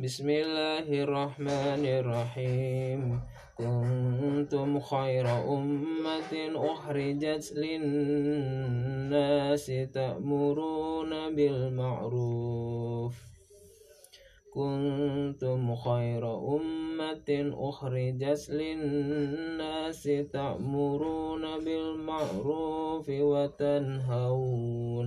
بسم الله الرحمن الرحيم كنتم خير أمة أخرجت للناس تأمرون بالمعروف كنتم خير أمة أخرجت للناس تأمرون بالمعروف وتنهون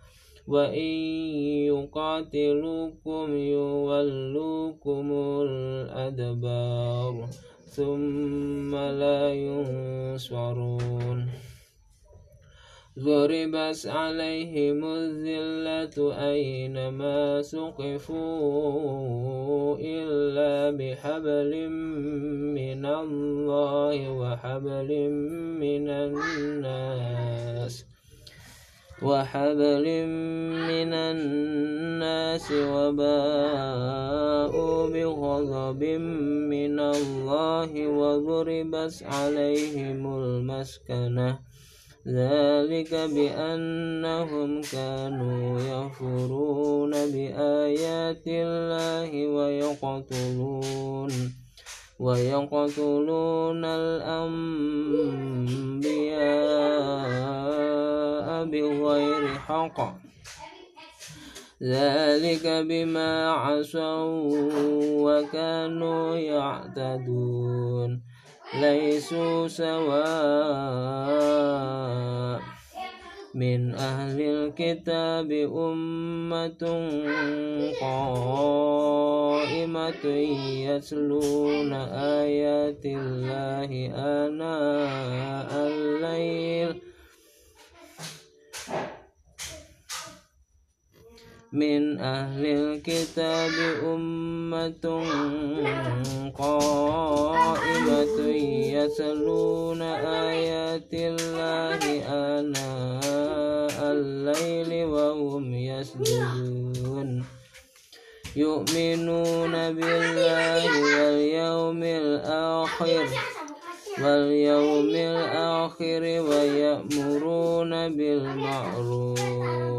وإن يقاتلوكم يولوكم الأدبار ثم لا ينصرون ضربت عليهم الذلة أينما سقفوا إلا بحبل من الله وحبل من الناس وحبل من الناس وباءوا بغضب من الله وضربت عليهم المسكنة. ذلك بأنهم كانوا يفرون بآيات الله ويقتلون ويقتلون الأنبياء. بغير حق. ذلك بما عصوا وكانوا يعتدون. ليسوا سواء. من أهل الكتاب أمة قائمة يتلون آيات الله آناء الليل. من أهل الكتاب أمة قائمة يتلون آيات الله آناء الليل وهم يسجدون. يؤمنون بالله واليوم الآخر واليوم الآخر ويأمرون بالمعروف.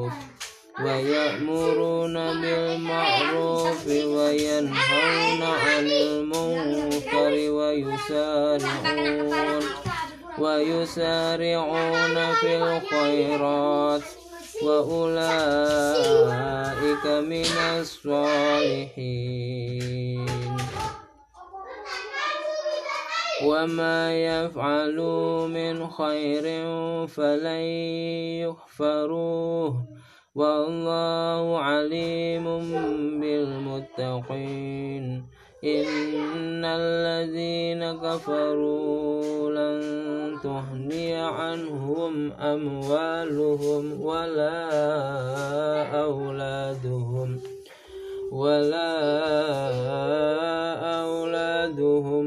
ويأمرون بالمعروف وينهون عن المنكر ويسارعون ويسارعون في الخيرات وأولئك من الصالحين. وما يفعلوا من خير فلن يغفروه. والله عليم بالمتقين. إن الذين كفروا لن تهني عنهم أموالهم ولا أولادهم ولا أولادهم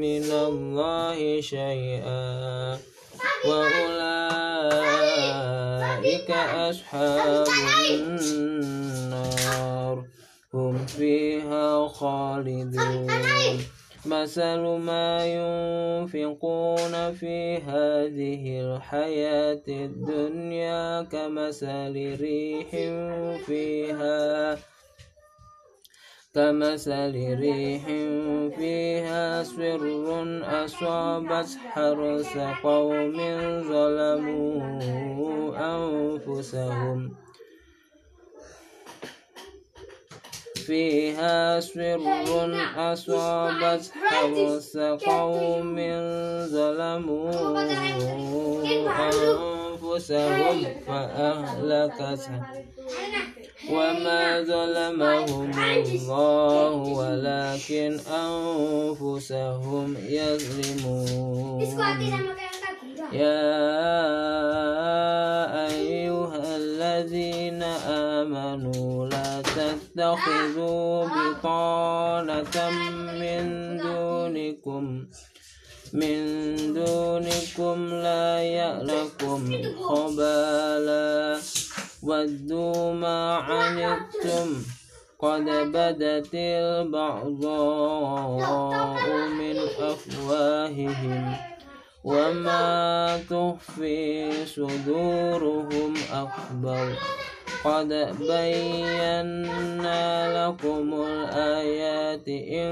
من الله شيئا. وأولئك أصحاب النار. هم فيها خالدون. مثل ما ينفقون في هذه الحياة الدنيا كمثل ريح فيها كمثل ريح فيها سر أصابت حرث قوم ظلموا أنفسهم. فيها سر أصابت حرث قوم ظلموا أنفسهم فأهلكتها. وما ظلمهم الله ولكن أنفسهم يظلمون. يا أيها الذين آمنوا لا تتخذوا بطانة من دون دونكم من دونكم لا يألكم خبالا ودوا ما عنتم قد بدت البغضاء من أفواههم وما تخفي صدورهم أكبر قد بينا لكم الآيات إن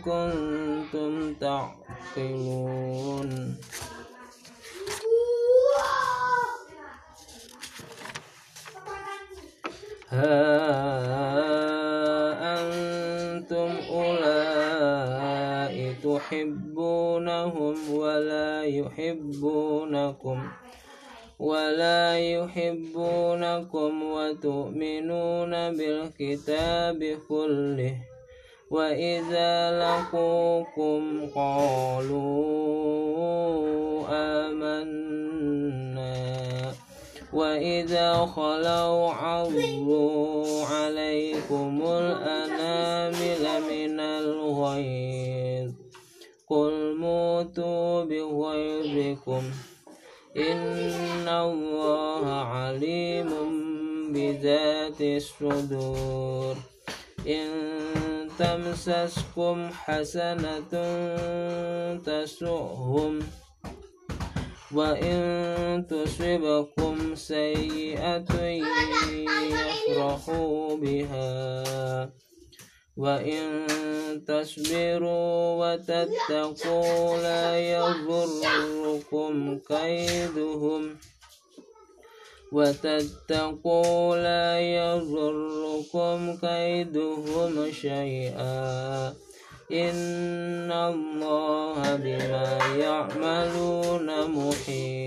كنتم تعقلون تحبونهم ولا يحبونكم ولا يحبونكم وتؤمنون بالكتاب كله وإذا لقوكم قالوا آمنا وإذا خلوا عضوا عليكم الأنامل من الغيظ قل موتوا بغيظكم. إن الله عليم بذات الصدور. إن تمسسكم حسنة تسؤهم. وإن تصبكم سيئة يفرحوا بها. وإن تصبروا وتتقوا لا يضركم كيدهم وتتقوا لا يضركم كيدهم شيئا إن الله بما يعملون محيط